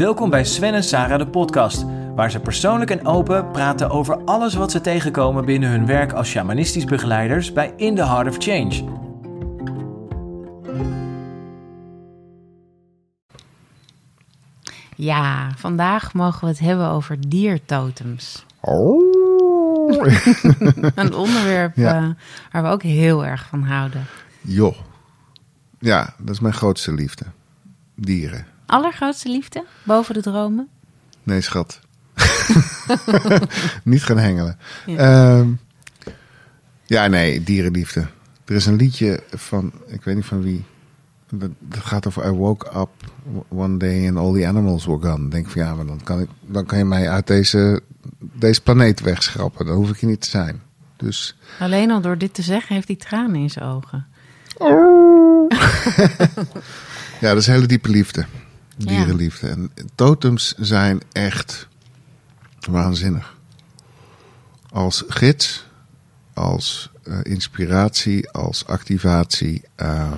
Welkom bij Sven en Sarah de podcast, waar ze persoonlijk en open praten over alles wat ze tegenkomen binnen hun werk als shamanistisch begeleiders bij In the Heart of Change. Ja, vandaag mogen we het hebben over diertotems. Oh. Een onderwerp Ja. eh, waar we ook heel erg van houden. Joh. Ja, dat is mijn grootste liefde. Dieren. Allergrootste liefde? Boven de dromen? Nee, schat. Niet gaan hengelen. Ja. Ja. ja, nee, dierenliefde. Er is een liedje van, ik weet niet van wie. Dat, gaat over I woke up one day and all the animals were gone. Denk van ja, maar dan kan, ik, dan kan je mij uit deze, deze planeet wegschrappen. Dan hoef ik hier niet te zijn. Dus Alleen al door dit te zeggen heeft hij tranen in zijn ogen. Ja, dat is hele diepe liefde. Dierenliefde. En totems zijn echt waanzinnig. Als gids, als eh, inspiratie, als activatie. eh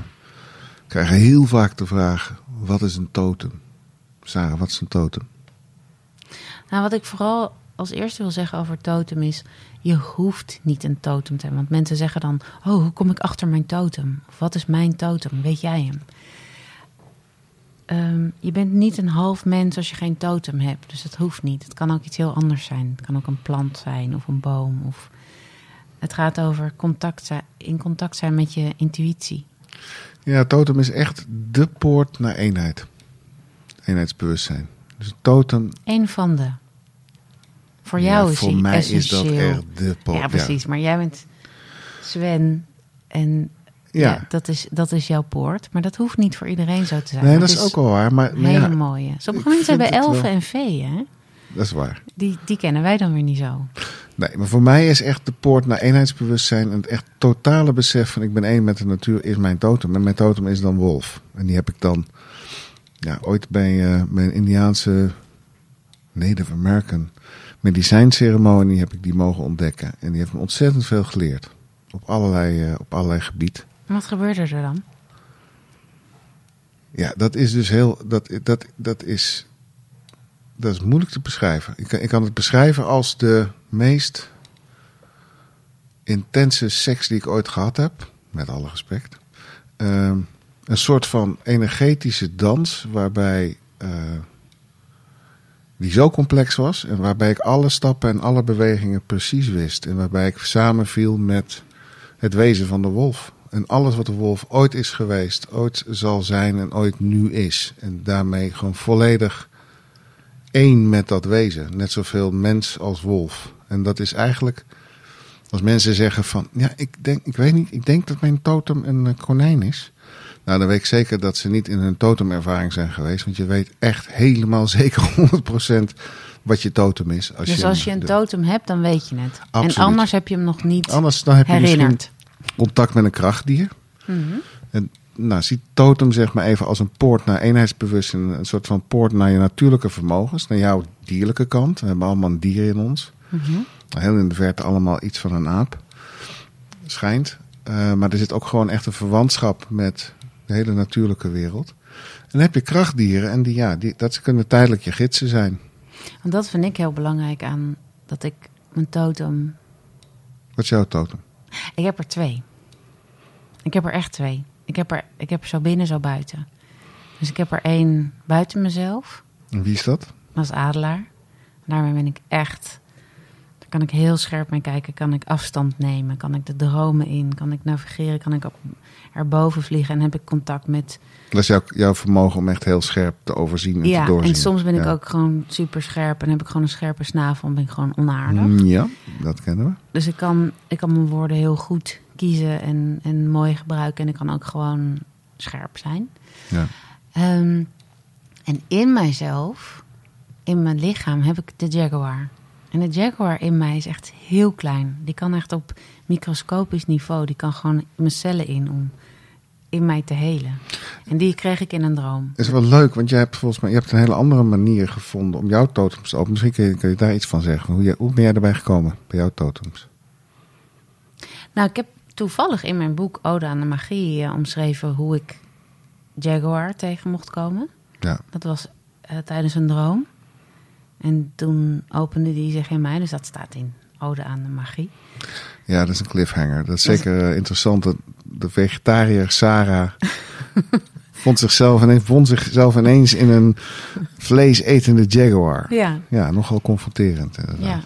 krijgen heel vaak de vraag: wat is een totem? Sarah, wat is een totem? Nou, wat ik vooral als eerste wil zeggen over totem is... je hoeft niet een totem te hebben. Want mensen zeggen dan... oh, hoe kom ik achter mijn totem? Of wat is mijn totem? Weet jij hem? Ehm, je bent niet een half mens als je geen totem hebt. Dus dat hoeft niet. Het kan ook iets heel anders zijn. Het kan ook een plant zijn of een boom. Of... Het gaat over contact zijn, in contact zijn met je intuïtie. Ja, totem is echt de poort naar eenheid. Eenheidsbewustzijn. Dus een totem. Eén van de. Voor ja, jou is voor mij is dat essentieel. echt de poort. Ja, precies. Maar jij bent Sven en ja. Ja. dat, is, dat is jouw poort. Maar dat hoeft niet voor iedereen zo te zijn. Nee, dat is ook wel waar. Maar, een maar hele ja, mooie. Sommige mensen hebben elfen en veeën. Hè? dat is waar. Die, die kennen wij dan weer niet zo. Nee, maar voor mij is echt de poort naar eenheidsbewustzijn en het echt totale besef van ik ben één met de natuur is mijn totem. En mijn totem is dan wolf. En die heb ik dan ja, ooit bij eh, mijn Indiaanse Native American medicijnceremonie heb ik die mogen ontdekken. En die heeft me ontzettend veel geleerd. Op allerlei, eh, op allerlei gebied. Wat gebeurde er dan? Ja, dat is dus heel. Dat, dat, dat, is, dat is moeilijk te beschrijven. Ik kan, ik kan het beschrijven als de meest intense seks die ik ooit gehad heb. Met alle respect. Ehm, een soort van energetische dans waarbij. eh, die zo complex was en waarbij ik alle stappen en alle bewegingen precies wist. En waarbij ik samenviel met het wezen van de wolf. En alles wat de wolf ooit is geweest, ooit zal zijn en ooit nu is. En daarmee gewoon volledig één met dat wezen. Net zoveel mens als wolf. En dat is eigenlijk, als mensen zeggen van, ja, ik denk, ik weet niet, ik denk dat mijn totem een eh, konijn is. Nou, dan weet ik zeker dat ze niet in hun totemervaring zijn geweest. Want je weet echt helemaal zeker 100% wat je totem is. Als dus je als je een totem hebt, dan weet je het. Absoluut. En anders heb je hem nog niet Anders dan heb je misschien herinnerd. Contact met een krachtdier. Mhm. En nou, ziet totem zeg maar even als een poort naar eenheidsbewustzijn. Een soort van poort naar je natuurlijke vermogens. Naar jouw dierlijke kant. We hebben allemaal een dier in ons. Mhm. Heel in de verte allemaal iets van een aap. Schijnt. Eh, maar er zit ook gewoon echt een verwantschap met de hele natuurlijke wereld. En dan heb je krachtdieren. En die, ja, die, dat kunnen tijdelijk je gidsen zijn. Want dat vind ik heel belangrijk aan dat ik mijn totem Wat is jouw totem? Ik heb er twee. Ik heb er echt twee. Ik heb er, ik heb er zo binnen, zo buiten. Dus ik heb er één buiten mezelf. En wie is dat? Dat is Adelaar. Daarmee ben ik echt... Kan ik heel scherp mee kijken. Kan ik afstand nemen. Kan ik de dromen in. Kan ik navigeren. Kan ik op, erboven vliegen. En heb ik contact met... Dat is jouw, jouw vermogen om echt heel scherp te overzien en ja, te doorzien. en soms ben ik Ja. ook gewoon super scherp. En heb ik gewoon een scherpe snavel. En ben ik gewoon onaardig. Mm, Ja, dat kennen we. Dus ik kan, ik kan mijn woorden heel goed kiezen en, en mooi gebruiken. En ik kan ook gewoon scherp zijn. Ja. Ehm, en in mijzelf, in mijn lichaam, heb ik de jaguar. En de jaguar in mij is echt heel klein. Die kan echt op microscopisch niveau. Die kan gewoon mijn cellen in om in mij te helen. En die kreeg ik in een droom. is wel leuk, want jij hebt volgens mij je hebt een hele andere manier gevonden om jouw totems te openen. Misschien kun je, kun je daar iets van zeggen. Hoe, jij- hoe ben jij erbij gekomen bij jouw totems? Nou, ik heb toevallig in mijn boek Ode aan de Magie eh, omschreven hoe ik Jaguar tegen mocht komen. Ja. Dat was, eh, eh, tijdens een droom. En toen opende die zich in mij, dus dat staat in Ode aan de Magie. Ja, dat is een cliffhanger. Dat is zeker eh, interessant. Dat de vegetariër Sarah vond zichzelf, ineens, vond zichzelf ineens in een vleesetende jaguar. Ja, Ja, nogal confronterend inderdaad. ja.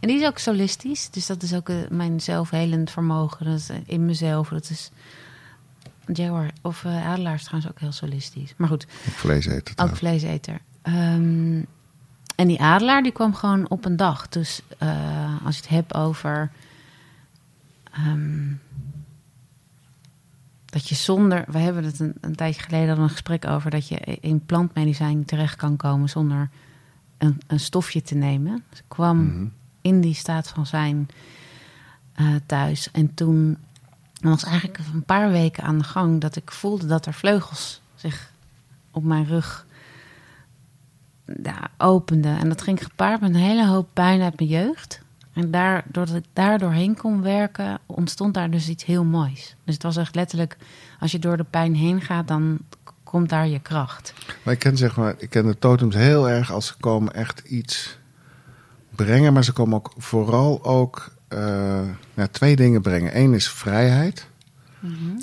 En die is ook solistisch, dus dat is ook eh, mijn zelfhelend vermogen. Dat is eh, in mezelf, dat is... Jaguar of eh, adelaar is trouwens ook heel solistisch. Maar goed, Ook vlees eten. Ook vleeseter. Ehm, en die adelaar die kwam gewoon op een dag. Dus eh, als je het hebt over. ehm, dat je zonder. We hebben het een, een tijdje geleden al een gesprek over. dat je in plantmedicijn terecht kan komen zonder een, een stofje te nemen. Dus ik kwam Mhm. in die staat van zijn eh, thuis. En toen was eigenlijk een paar weken aan de gang dat ik voelde dat er vleugels zich op mijn rug ja, openden. En dat ging gepaard met een hele hoop pijn uit mijn jeugd. En daar, doordat ik daar doorheen kon werken, ontstond daar dus iets heel moois. Dus het was echt letterlijk, als je door de pijn heen gaat, dan komt daar je kracht. Maar ik ken, zeg maar, ik ken de totems heel erg als ze komen echt iets brengen. Maar ze komen ook vooral ook ja, twee dingen brengen. Eén is vrijheid.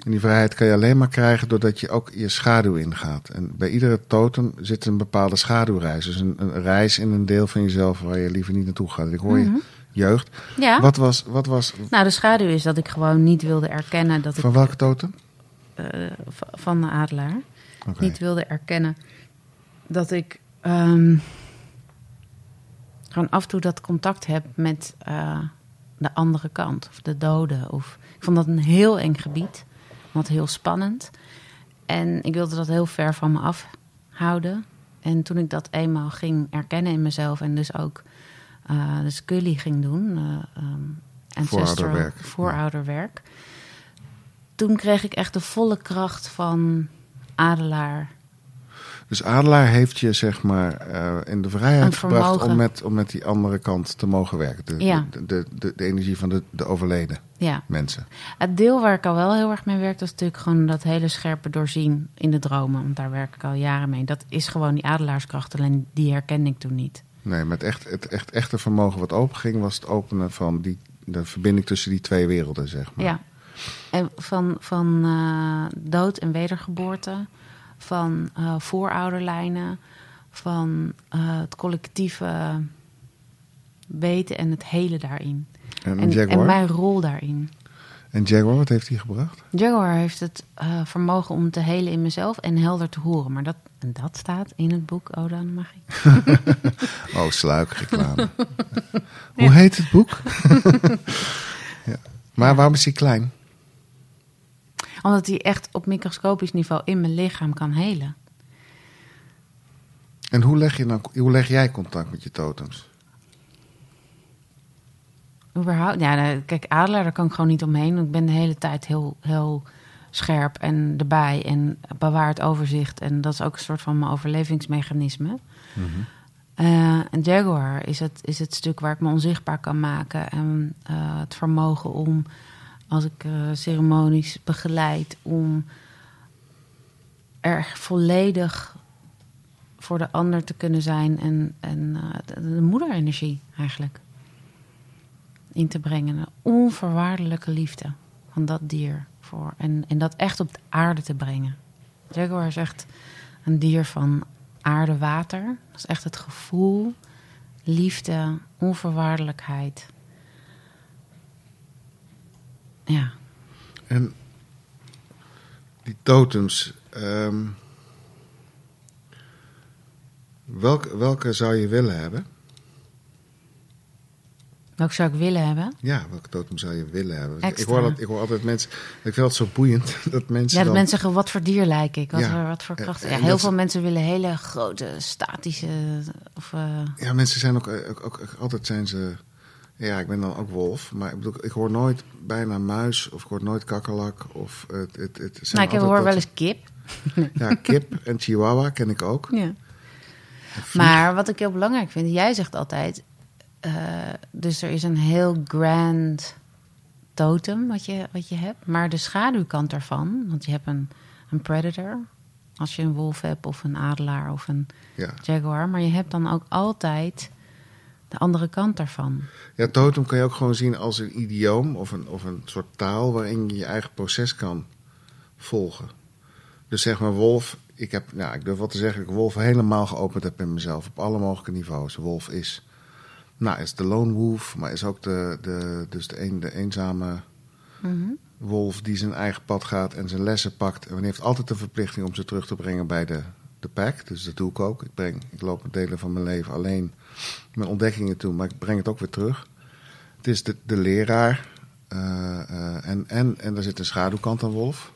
En die vrijheid kan je alleen maar krijgen doordat je ook je schaduw ingaat. En bij iedere totem zit een bepaalde schaduwreis. Dus een, een reis in een deel van jezelf waar je liever niet naartoe gaat. Ik hoor je jeugd. Ja. Wat was, wat was Nou, de schaduw is dat ik gewoon niet wilde erkennen dat ik van welke totem? eh, van de adelaar niet wilde erkennen dat ik ehm, gewoon af en toe dat contact heb met eh, de andere kant of de doden. Of, ik vond dat een heel eng gebied, wat heel spannend. En ik wilde dat heel ver van me afhouden. En toen ik dat eenmaal ging erkennen in mezelf en dus ook eh de Scully ging doen, ehm, ancestral Voorouderwerk. voorouderwerk, toen kreeg ik echt de volle kracht van adelaar. Dus Adelaar heeft je zeg maar eh, in de vrijheid gebracht om met, om met die andere kant te mogen werken. De, Ja. de, de, de, de energie van de, de overleden Ja, mensen. het deel waar ik al wel heel erg mee werk, dat is natuurlijk gewoon dat hele scherpe doorzien in de dromen. Want daar werk ik al jaren mee. Dat is gewoon die adelaarskracht, alleen die herkende ik toen niet. Nee, maar het, echt, het echt, echte vermogen wat openging was het openen van die, de verbinding tussen die twee werelden, zeg maar. Ja. En van, van eh, dood en wedergeboorte, van eh, voorouderlijnen, van eh, het collectieve weten en het hele daarin. En, En, mijn rol daarin. En Jaguar, wat heeft hij gebracht? Jaguar heeft het eh, vermogen om te helen in mezelf en helder te horen. Maar dat, en dat staat in het boek Ode aan de Magie. Oh, sluikreclame. Hoe heet het boek? ja. Maar waarom is hij klein? Omdat hij echt op microscopisch niveau in mijn lichaam kan helen. En hoe leg, je nou, hoe leg jij contact met je totems? Überhaupt, ja, nou, kijk, Adelaar, daar kan ik gewoon niet omheen. Ik ben de hele tijd heel, heel scherp en erbij en bewaar het overzicht. En dat is ook een soort van mijn overlevingsmechanisme. Eh, en Jaguar is het, is het stuk waar ik me onzichtbaar kan maken. En eh, het vermogen om, als ik eh, ceremonies begeleid, om er volledig voor de ander te kunnen zijn. En, en eh, de, de moederenergie eigenlijk in te brengen. Een onvoorwaardelijke liefde van dat dier. Voor, en, en dat echt op de aarde te brengen. Jaguar is echt een dier van aarde-water. Dat is echt het gevoel, liefde, onvoorwaardelijkheid. Ja, En die totems, ehm, welke, welke zou je willen hebben? welke zou ik willen hebben? Ja, welke totem zou je willen hebben? Ik hoor, dat, ik hoor altijd mensen, ik vind het zo boeiend dat mensen Ja, dat dan... mensen zeggen, wat voor dier lijk ik? Wat, Ja. voor, wat voor kracht? en Ja, heel ze- veel mensen willen hele grote, statische... Of, eh, Ja, mensen zijn ook, ook, ook, ook- altijd zijn ze... Ja, ik ben dan ook wolf, maar ik bedoel, ik hoor nooit bijna muis of ik hoor nooit kakkerlak of het, het, het zijn nou, ik hoor wel eens kip. Ja, kip en chihuahua ken ik ook. Ja. Maar wat ik heel belangrijk vind, jij zegt altijd, eh, dus er is een heel grand totem wat je, wat je hebt, maar de schaduwkant daarvan, want je hebt een, een predator Als je een wolf hebt of een adelaar of een Ja. jaguar. Maar je hebt dan ook altijd de andere kant daarvan. Ja, totem kan je ook gewoon zien als een idioom of een, of een soort taal waarin je je eigen proces kan volgen. Dus zeg maar wolf, ik heb, nou, ik durf wel te zeggen ik wolf helemaal geopend heb in mezelf op alle mogelijke niveaus. Wolf is, nou, is de lone wolf, maar is ook de, de, dus de, een, de eenzame Mhm. wolf die zijn eigen pad gaat en zijn lessen pakt. En heeft altijd de verplichting om ze terug te brengen bij de, de pack. Dus dat doe ik ook. Ik, breng, ik loop delen van mijn leven alleen mijn ontdekkingen toe, maar ik breng het ook weer terug. Het is de, de leraar. eh, eh, en, en, en er zit een schaduwkant aan wolf.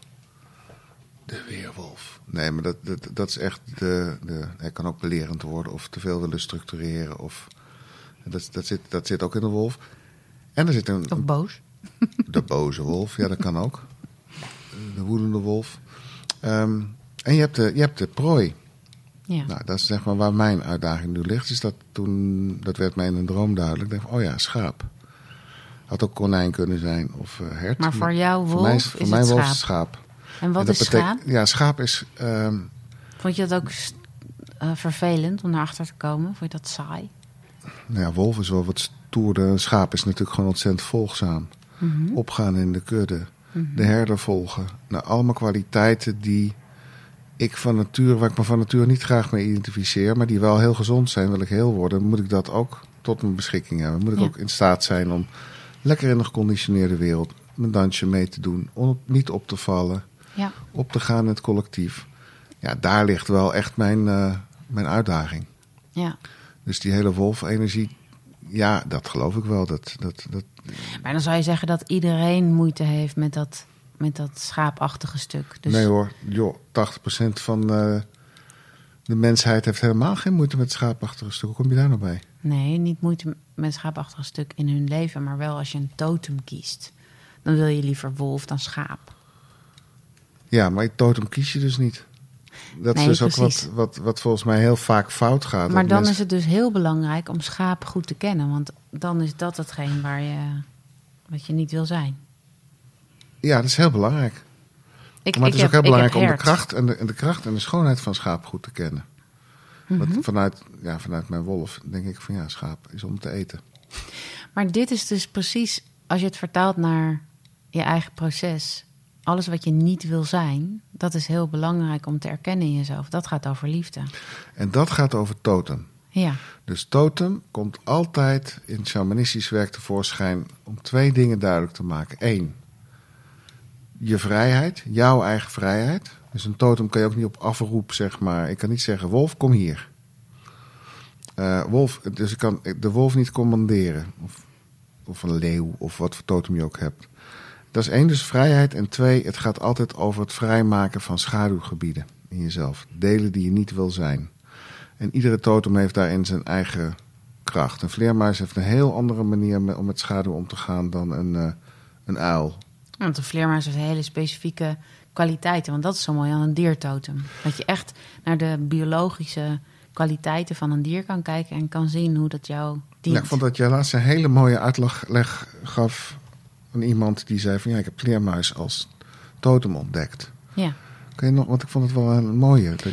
De weerwolf. Nee, maar dat, dat, dat is echt de, de... Hij kan ook belerend worden of te veel willen structureren. Of, dat, dat, zit, dat zit ook in de wolf. En er zit een, Of boos. de boze wolf, ja, dat kan ook. De woedende wolf. Ehm, en je hebt, de, je hebt de prooi. Ja. Nou, dat is zeg maar waar mijn uitdaging nu ligt. Is dat toen, dat werd mij in een droom duidelijk. Ik dacht, oh ja, schaap. Had ook konijn kunnen zijn of eh, hert. Maar voor jou voor mij wolf voor is mij het wolf schaap. is schaap. En wat En is schaap? Ja, schaap is... ehm, Vond je dat ook eh, vervelend om daarachter te komen? Vond je dat saai? nou ja, wolf is wel wat stoerder. Schaap is natuurlijk gewoon ontzettend volgzaam. Mhm. Opgaan in de kudde. De herder volgen. Nou, allemaal kwaliteiten die ik van nature, waar ik me van nature niet graag mee identificeer, maar die wel heel gezond zijn, wil ik heel worden, moet ik dat ook tot mijn beschikking hebben. Moet ik Ja. ook in staat zijn om lekker in een geconditioneerde wereld mijn dansje mee te doen, om niet op te vallen, Ja. op te gaan in het collectief. Ja, daar ligt wel echt mijn, eh, mijn uitdaging. ja. Dus die hele wolf-energie, ja, dat geloof ik wel. Dat, dat, dat, Maar dan zou je zeggen dat iedereen moeite heeft met dat, met dat schaapachtige stuk. Dus Nee hoor, joh, 80% van eh, de mensheid heeft helemaal geen moeite met schaapachtige stuk. Hoe kom je daar nou bij? Nee, niet moeite met schaapachtige stuk in hun leven, maar wel als je een totem kiest. Dan wil je liever wolf dan schaap. Ja, maar je totem kies je dus niet. Dat Nee, is dus ook wat, wat, wat volgens mij heel vaak fout gaat. Maar dan mensen- is het dus heel belangrijk om schaap goed te kennen, want dan is dat hetgeen waar je, wat je niet wil zijn. Ja, dat is heel belangrijk. Ik, maar het is ook heel belangrijk om de kracht, en de, en de kracht en de schoonheid van schaap goed te kennen. Want Mhm. vanuit, ja, vanuit mijn wolf denk ik van ja, schaap is om te eten. Maar dit is dus precies, als je het vertaalt naar je eigen proces, alles wat je niet wil zijn, dat is heel belangrijk om te erkennen in jezelf. Dat gaat over liefde. En dat gaat over totem. Ja, Dus totem komt altijd in shamanistisch werk tevoorschijn om twee dingen duidelijk te maken. Eén, je vrijheid, jouw eigen vrijheid. Dus een totem kan je ook niet op afroep, zeg maar. Ik kan niet zeggen, wolf, kom hier. Eh, wolf, dus ik kan de wolf niet commanderen. Of, of een leeuw, of wat voor totem je ook hebt. Dat is één, dus vrijheid. En twee, het gaat altijd over het vrijmaken van schaduwgebieden in jezelf. Delen die je niet wil zijn. En iedere totem heeft daarin zijn eigen kracht. Een vleermuis heeft een heel andere manier om met schaduw om te gaan dan een, eh, een uil. Want een vleermuis heeft hele specifieke kwaliteiten. Want dat is zo mooi aan een diertotem. Dat je echt naar de biologische kwaliteiten van een dier kan kijken en kan zien hoe dat jou dient. Ja, ik vond dat jij laatst een hele mooie uitleg leg gaf van iemand die zei van ja, ik heb vleermuis als totem ontdekt. Ja. Kun je nog, want ik vond het wel een mooie. Ik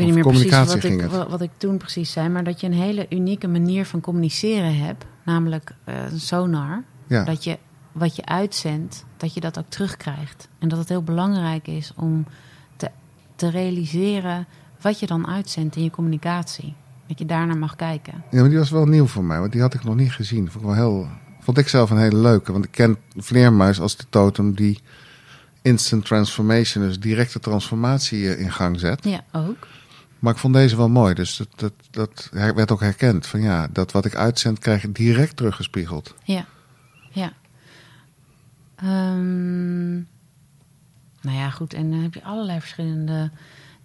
weet niet meer precies wat ik, wat, ik toen precies zei, maar dat je een hele unieke manier van communiceren hebt, namelijk een sonar. Ja, Dat je wat je uitzendt, dat je dat ook terugkrijgt. En dat het heel belangrijk is om te, te realiseren wat je dan uitzendt in je communicatie. Dat je daarnaar mag kijken. ja, maar die was wel nieuw voor mij, want die had ik nog niet gezien. Vond ik, wel heel, vond ik zelf een hele leuke, want ik ken vleermuis als de totem die instant transformation, dus directe transformatie eh, in gang zet. Ja, ook. Maar ik vond deze wel mooi. Dus dat, dat, dat werd ook herkend. Van ja, dat wat ik uitzend krijg ik direct teruggespiegeld. Ja. Ehm, nou ja, goed. En dan heb je allerlei verschillende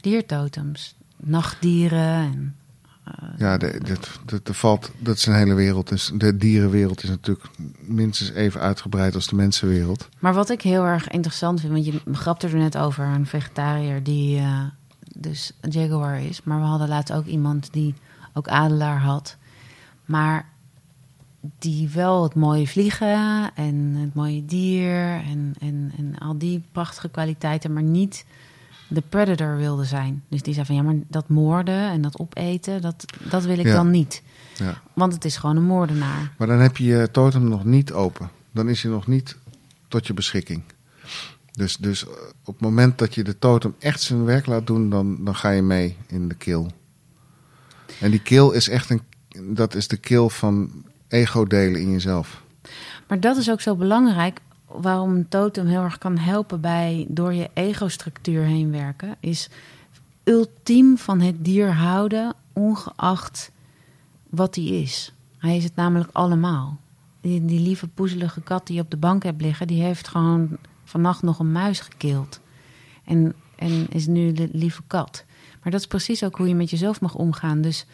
diertotems. Nachtdieren en... Ja, de, dit, dit, er valt, dat is een hele wereld. Dus de dierenwereld is natuurlijk minstens even uitgebreid als de mensenwereld. Maar wat ik heel erg interessant vind, want je grapte er net over een vegetariër die eh, dus jaguar is. Maar we hadden laatst ook iemand die ook adelaar had. Maar die wel het mooie vliegen en het mooie dier en, en, en al die prachtige kwaliteiten, maar niet de predator wilde zijn. Dus die zei van ja, maar dat moorden en dat opeten, dat, dat wil ik Ja. dan niet. Ja. Want het is gewoon een moordenaar. Maar dan heb je je totem nog niet open. Dan is hij nog niet tot je beschikking. Dus, dus eh, op het moment dat je de totem echt zijn werk laat doen, dan, dan ga je mee in de kill. En die kill is echt een, dat is de kill van ego-delen in jezelf. Maar dat is ook zo belangrijk. Waarom een totem heel erg kan helpen bij door je ego-structuur heen werken, is ultiem van het dier houden, ongeacht wat hij is. Hij is het namelijk allemaal. Die, die lieve poezelige kat die je op de bank hebt liggen, die heeft gewoon vannacht nog een muis gekild. En, en is nu de lieve kat. Maar dat is precies ook hoe je met jezelf mag omgaan. Dus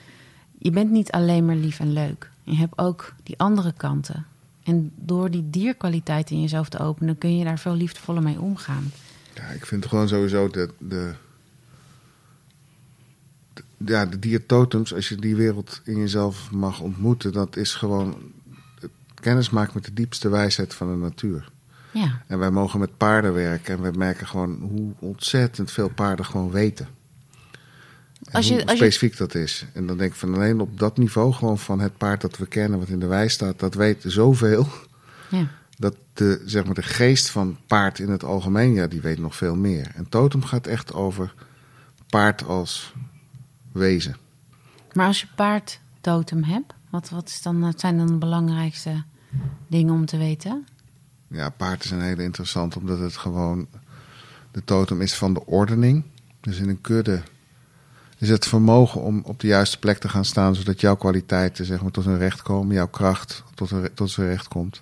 je bent niet alleen maar lief en leuk. Je hebt ook die andere kanten. En door die dierkwaliteit in jezelf te openen, kun je daar veel liefdevoller mee omgaan. Ja, ik vind gewoon sowieso de, de, de- ja, de diertotems, als je die wereld in jezelf mag ontmoeten, dat is gewoon kennis maken met de diepste wijsheid van de natuur. Ja, En wij mogen met paarden werken en we merken gewoon hoe ontzettend veel paarden gewoon weten. Als je- hoe als je- specifiek dat is. En dan denk ik van alleen op dat niveau gewoon van het paard dat we kennen, wat in de wei staat, dat weet zoveel. ja. Dat de, zeg maar, de geest van paard in het algemeen, ja, die weet nog veel meer. En totem gaat echt over paard als wezen. Maar als je paardtotem hebt, wat, wat, is dan, wat zijn dan de belangrijkste dingen om te weten? Ja, paard is een hele interessant, omdat het gewoon... De totem is van de ordening. Dus in een kudde is het vermogen om op de juiste plek te gaan staan... zodat jouw kwaliteiten zeg maar, tot hun recht komen, jouw kracht tot, hun, tot zijn recht komt.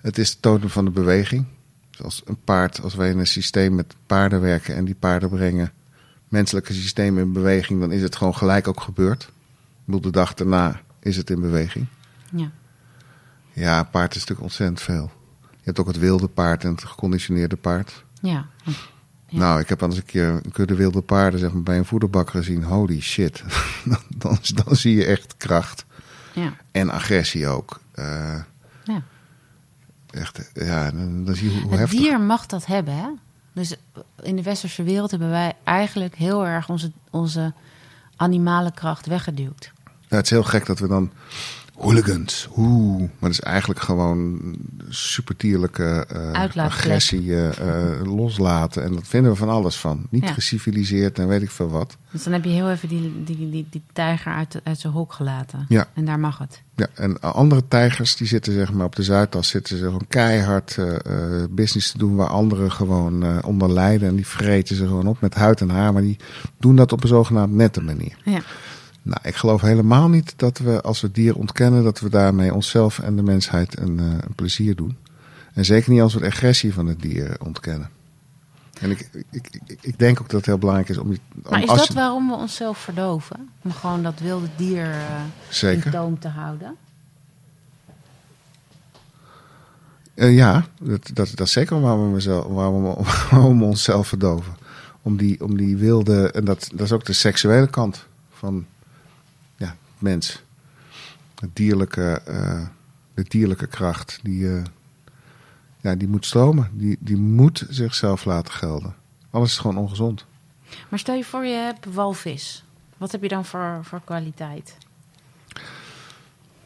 Het is het totem van de beweging. Dus als een paard, als wij in een systeem met paarden werken... en die paarden brengen menselijke systemen in beweging... dan is het gewoon gelijk ook gebeurd. Ik bedoel, de dag daarna is het in beweging. Ja. Ja, paard is natuurlijk ontzettend veel. Je hebt ook het wilde paard en het geconditioneerde paard. Ja, Ja. Nou, ik heb al eens een keer een kudde wilde paarden zeg maar, bij een voederbak gezien. Holy shit. dan, dan, zie je echt kracht. ja, En agressie ook. Eh, ja. echt, ja, dan, dan zie je hoe, hoe Het heftig. dier mag dat hebben, hè? Dus in de westerse wereld hebben wij eigenlijk heel erg onze, onze animale kracht weggeduwd. Ja, het is heel gek dat we dan hooligans, oeh. Maar het is eigenlijk gewoon superdierlijke eh, Uitlaatklep. agressie eh, eh, loslaten. En dat vinden we van alles van. Niet Ja. geciviliseerd en weet ik veel wat. Dus dan heb je heel even die, die, die, die tijger uit, uit zijn hok gelaten. Ja. En daar mag het. Ja, en andere tijgers die zitten zeg maar op de Zuidas zitten ze gewoon keihard business te doen waar anderen gewoon onder lijden en die vreten ze gewoon op met huid en haar, maar die doen dat op een zogenaamd nette manier. Ja. Nou, ik geloof helemaal niet dat we als we het dier ontkennen dat we daarmee onszelf en de mensheid een, eh, een plezier doen. En zeker niet als we de agressie van het dier ontkennen. En ik, ik, ik, ik denk ook dat het heel belangrijk is om om- Maar is dat je- waarom we onszelf verdoven? Om gewoon dat wilde dier Zeker. in toom te houden? Eh, ja, dat, dat, dat is zeker waarom we, mezelf, waarom, we- waarom we onszelf verdoven. Om die, om die wilde, en dat, dat is ook de seksuele kant van mens. Het dierlijke, eh, de dierlijke kracht, die, eh, ja, die moet stromen. Die, die moet zichzelf laten gelden. Alles is gewoon ongezond. Maar stel je voor je hebt walvis. Wat heb je dan voor, voor kwaliteit?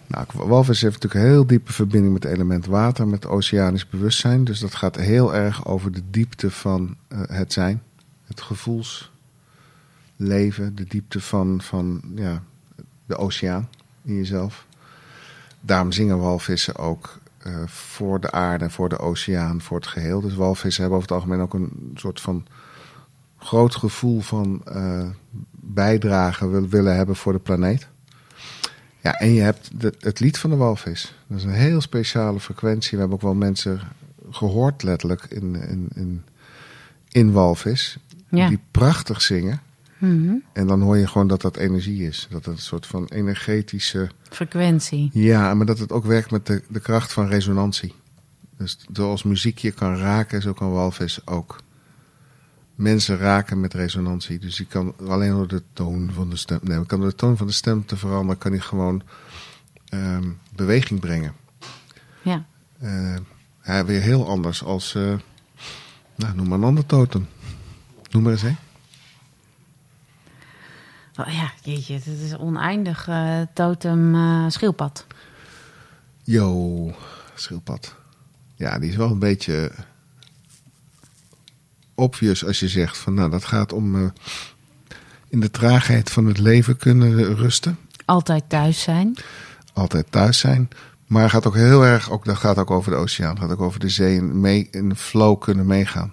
Nou, walvis heeft natuurlijk een heel diepe verbinding met het element water, met oceanisch bewustzijn. Dus dat gaat heel erg over de diepte van eh, het zijn. Het gevoelsleven, de diepte van, van ja, de oceaan in jezelf. Daarom zingen walvissen ook eh, voor de aarde, voor de oceaan, voor het geheel. Dus walvissen hebben over het algemeen ook een soort van groot gevoel van eh, bijdrage wil- willen hebben voor de planeet. Ja, en je hebt de- het lied van de walvis. Dat is een heel speciale frequentie. We hebben ook wel mensen gehoord, letterlijk, in, in, in, in walvis. Ja. Die prachtig zingen. Mhm. En dan hoor je gewoon dat dat energie is. Dat het een soort van energetische... Frequentie. Ja, maar dat het ook werkt met de, de kracht van resonantie. Dus zoals muziek je kan raken, zo kan walvis ook mensen raken met resonantie. Dus die kan alleen door de toon van de stem... Nee, kan door de toon van de stem te veranderen... kan hij gewoon ehm, beweging brengen. Ja. Ja, weer heel anders als... eh, nou, noem maar een ander totem. Noem maar eens, hè? Ja, jeetje, het is oneindig eh, totem eh, schildpad. Yo, schildpad. Ja, die is wel een beetje obvious als je zegt van nou, dat gaat om eh, in de traagheid van het leven kunnen rusten. Altijd thuis zijn. Altijd thuis zijn. Maar gaat ook heel erg, ook, dat gaat ook over de oceaan, gaat ook over de zee en mee, in de flow kunnen meegaan.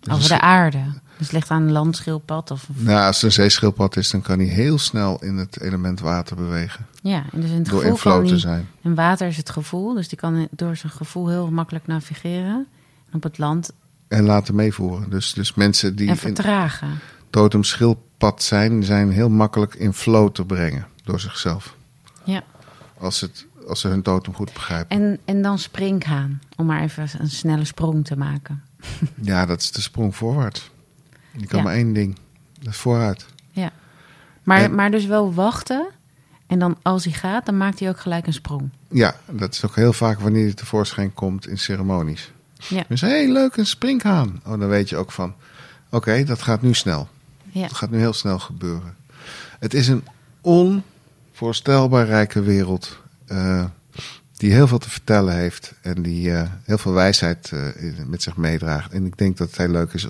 Dus Over de aarde. Dus ligt aan een landschildpad. Of, of- Nou, als het een zeeschildpad is, dan kan hij heel snel in het element water bewegen. ja, en dus in het Door gevoel te zijn. En water is het gevoel, dus die kan door zijn gevoel heel makkelijk navigeren. En op het land En laten meevoeren. Dus, dus mensen die en in vertragen. totem schildpad zijn, zijn heel makkelijk in flow te brengen door zichzelf. Ja. Als, het, als ze hun totem goed begrijpen. En, en dan springhaan, om maar even een snelle sprong te maken. Ja, dat is de sprong voorwaarts. Je kan Ja. maar één ding. Dat is vooruit. Ja. Maar, En- maar dus wel wachten. En dan als hij gaat, dan maakt hij ook gelijk een sprong. Ja, dat is ook heel vaak wanneer hij tevoorschijn komt in ceremonies. Ja. Dus hé, hey, leuk, een springhaan. Oh, dan weet je ook van, oké, dat gaat nu snel. Ja. Het gaat nu heel snel gebeuren. Het is een onvoorstelbaar rijke wereld. eh, die heel veel te vertellen heeft. En die eh, heel veel wijsheid eh, met zich meedraagt. En ik denk dat het heel leuk is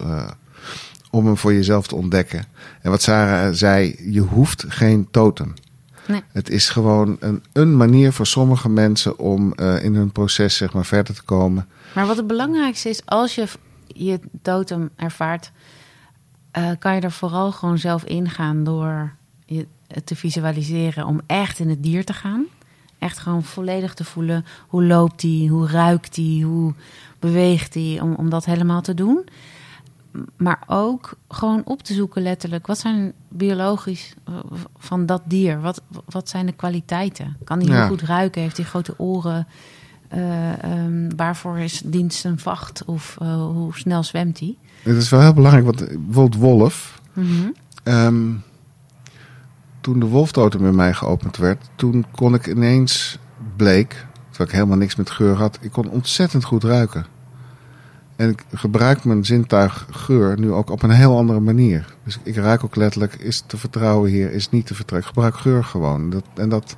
om hem voor jezelf te ontdekken. En wat Sarah zei, je hoeft geen totem. Nee. Het is gewoon een, een manier voor sommige mensen om eh, in hun proces zeg maar, verder te komen. Maar wat het belangrijkste is, als je je totem ervaart, eh, kan je er vooral gewoon zelf ingaan door je te visualiseren om echt in het dier te gaan. Echt gewoon volledig te voelen hoe loopt die, hoe ruikt die, hoe beweegt die, om, om dat helemaal te doen. Maar ook gewoon op te zoeken letterlijk, wat zijn biologisch eh, van dat dier? Wat, wat zijn de kwaliteiten? Kan Ja. heel goed ruiken? Heeft hij grote oren? Eh, ehm, waarvoor is dienst een vacht? Of eh, hoe snel zwemt hij? Het is wel heel belangrijk, want bijvoorbeeld wolf. Ehm, toen de wolftotem in mij geopend werd, toen kon ik ineens, bleek, terwijl ik helemaal niks met geur had, ik kon ontzettend goed ruiken. En ik gebruik mijn zintuig geur nu ook op een heel andere manier. Dus ik ruik ook letterlijk, is het te vertrouwen hier, is niet te vertrouwen. Ik gebruik geur gewoon. Dat, en dat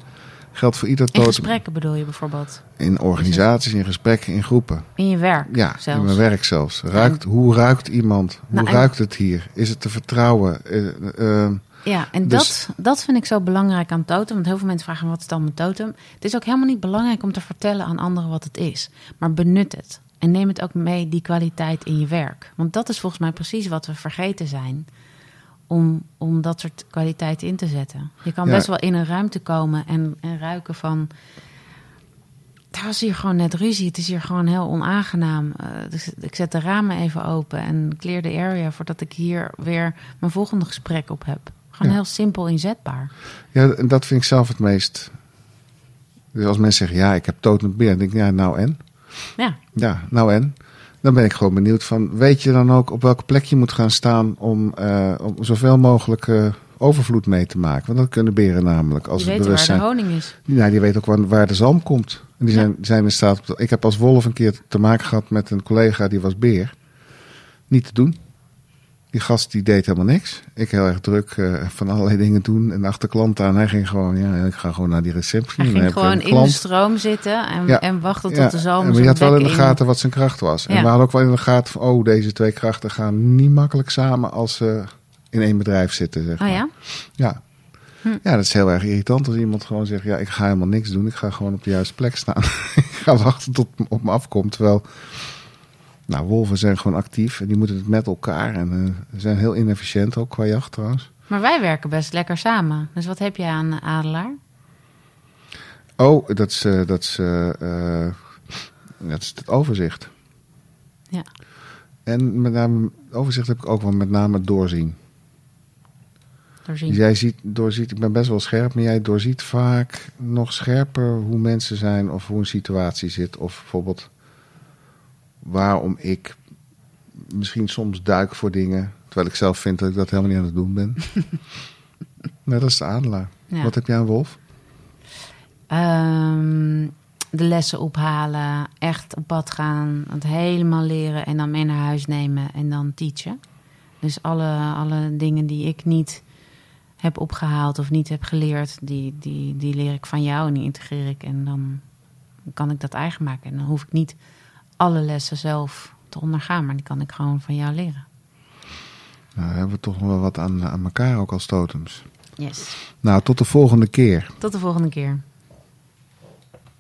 geldt voor ieder In totem. gesprekken bedoel je bijvoorbeeld? In organisaties, in gesprekken, in groepen. In je werk Ja, zelfs? in mijn werk zelfs. Ruikt, hoe ruikt iemand? Hoe Nou, en- ruikt het hier? Is het te vertrouwen? Eh, eh, Ja, en Dus- dat, dat vind ik zo belangrijk aan totem. Want heel veel mensen vragen, wat is dan mijn totem? Het is ook helemaal niet belangrijk om te vertellen aan anderen wat het is. Maar benut het. En neem het ook mee, die kwaliteit in je werk. Want dat is volgens mij precies wat we vergeten zijn. Om, om dat soort kwaliteit in te zetten. Je kan Ja. best wel in een ruimte komen en, en ruiken van... Daar was hier gewoon net ruzie. Het is hier gewoon heel onaangenaam. Eh, dus ik zet de ramen even open en clear the area... voordat ik hier weer mijn volgende gesprek op heb. Gewoon Ja. heel simpel inzetbaar. ja, en dat vind ik zelf het meest. Dus als mensen zeggen, ja, ik heb totembeer, dan denk ik, ja, nou en? Ja, Ja, nou en? Dan ben ik gewoon benieuwd van, weet je dan ook op welke plek je moet gaan staan om, eh, om zoveel mogelijk eh, overvloed mee te maken? Want dat kunnen beren namelijk, als waar bewust de zijn. honing is. Ja, die weet ook waar, waar de zalm komt. En die Ja. zijn, zijn in staat. Ik heb als wolf een keer te maken gehad met een collega die was beer. Niet te doen. Die gast die deed helemaal niks. Ik heel erg druk eh, van allerlei dingen doen. En achter klanten aan. Hij ging gewoon, ja, ik ga gewoon naar die receptie. Hij ging gewoon in de stroom zitten en, Ja. en wachten tot Ja, de zalm maar je had wel in de in- gaten wat zijn kracht was. En we hadden ook wel in de gaten van, oh, deze twee krachten gaan niet makkelijk samen als ze in één bedrijf zitten. Zeg Oh maar. ja? Ja. Hm. Ja, dat is heel erg irritant als iemand gewoon zegt: Ja, ik ga helemaal niks doen. Ik ga gewoon op de juiste plek staan. ik ga wachten tot het op me afkomt. Terwijl, nou, wolven zijn gewoon actief en die moeten het met elkaar. En eh, zijn heel inefficiënt ook qua jacht trouwens. Maar wij werken best lekker samen. Dus wat heb je aan Adelaar? Oh, dat is, eh, dat is, eh, dat is het overzicht. Ja. En met name, overzicht heb ik ook wel met name doorzien. Doorzien. Dus jij ziet, doorziet, ik ben best wel scherp, maar jij doorziet vaak nog scherper hoe mensen zijn of hoe een situatie zit. Of bijvoorbeeld waarom ik misschien soms duik voor dingen, terwijl ik zelf vind dat ik dat helemaal niet aan het doen ben. nou, dat is de adelaar. Ja. Wat heb jij aan wolf? Ehm, de lessen ophalen, echt op pad gaan, het helemaal leren en dan mee naar huis nemen en dan teachen. Dus alle, alle dingen die ik niet heb opgehaald of niet heb geleerd, die, die, die leer ik van jou en die integreer ik. En dan kan ik dat eigen maken. En dan hoef ik niet alle lessen zelf te ondergaan, maar die kan ik gewoon van jou leren. Nou, hebben we toch wel wat aan, aan elkaar ook als totems. Yes. Nou, tot de volgende keer. Tot de volgende keer.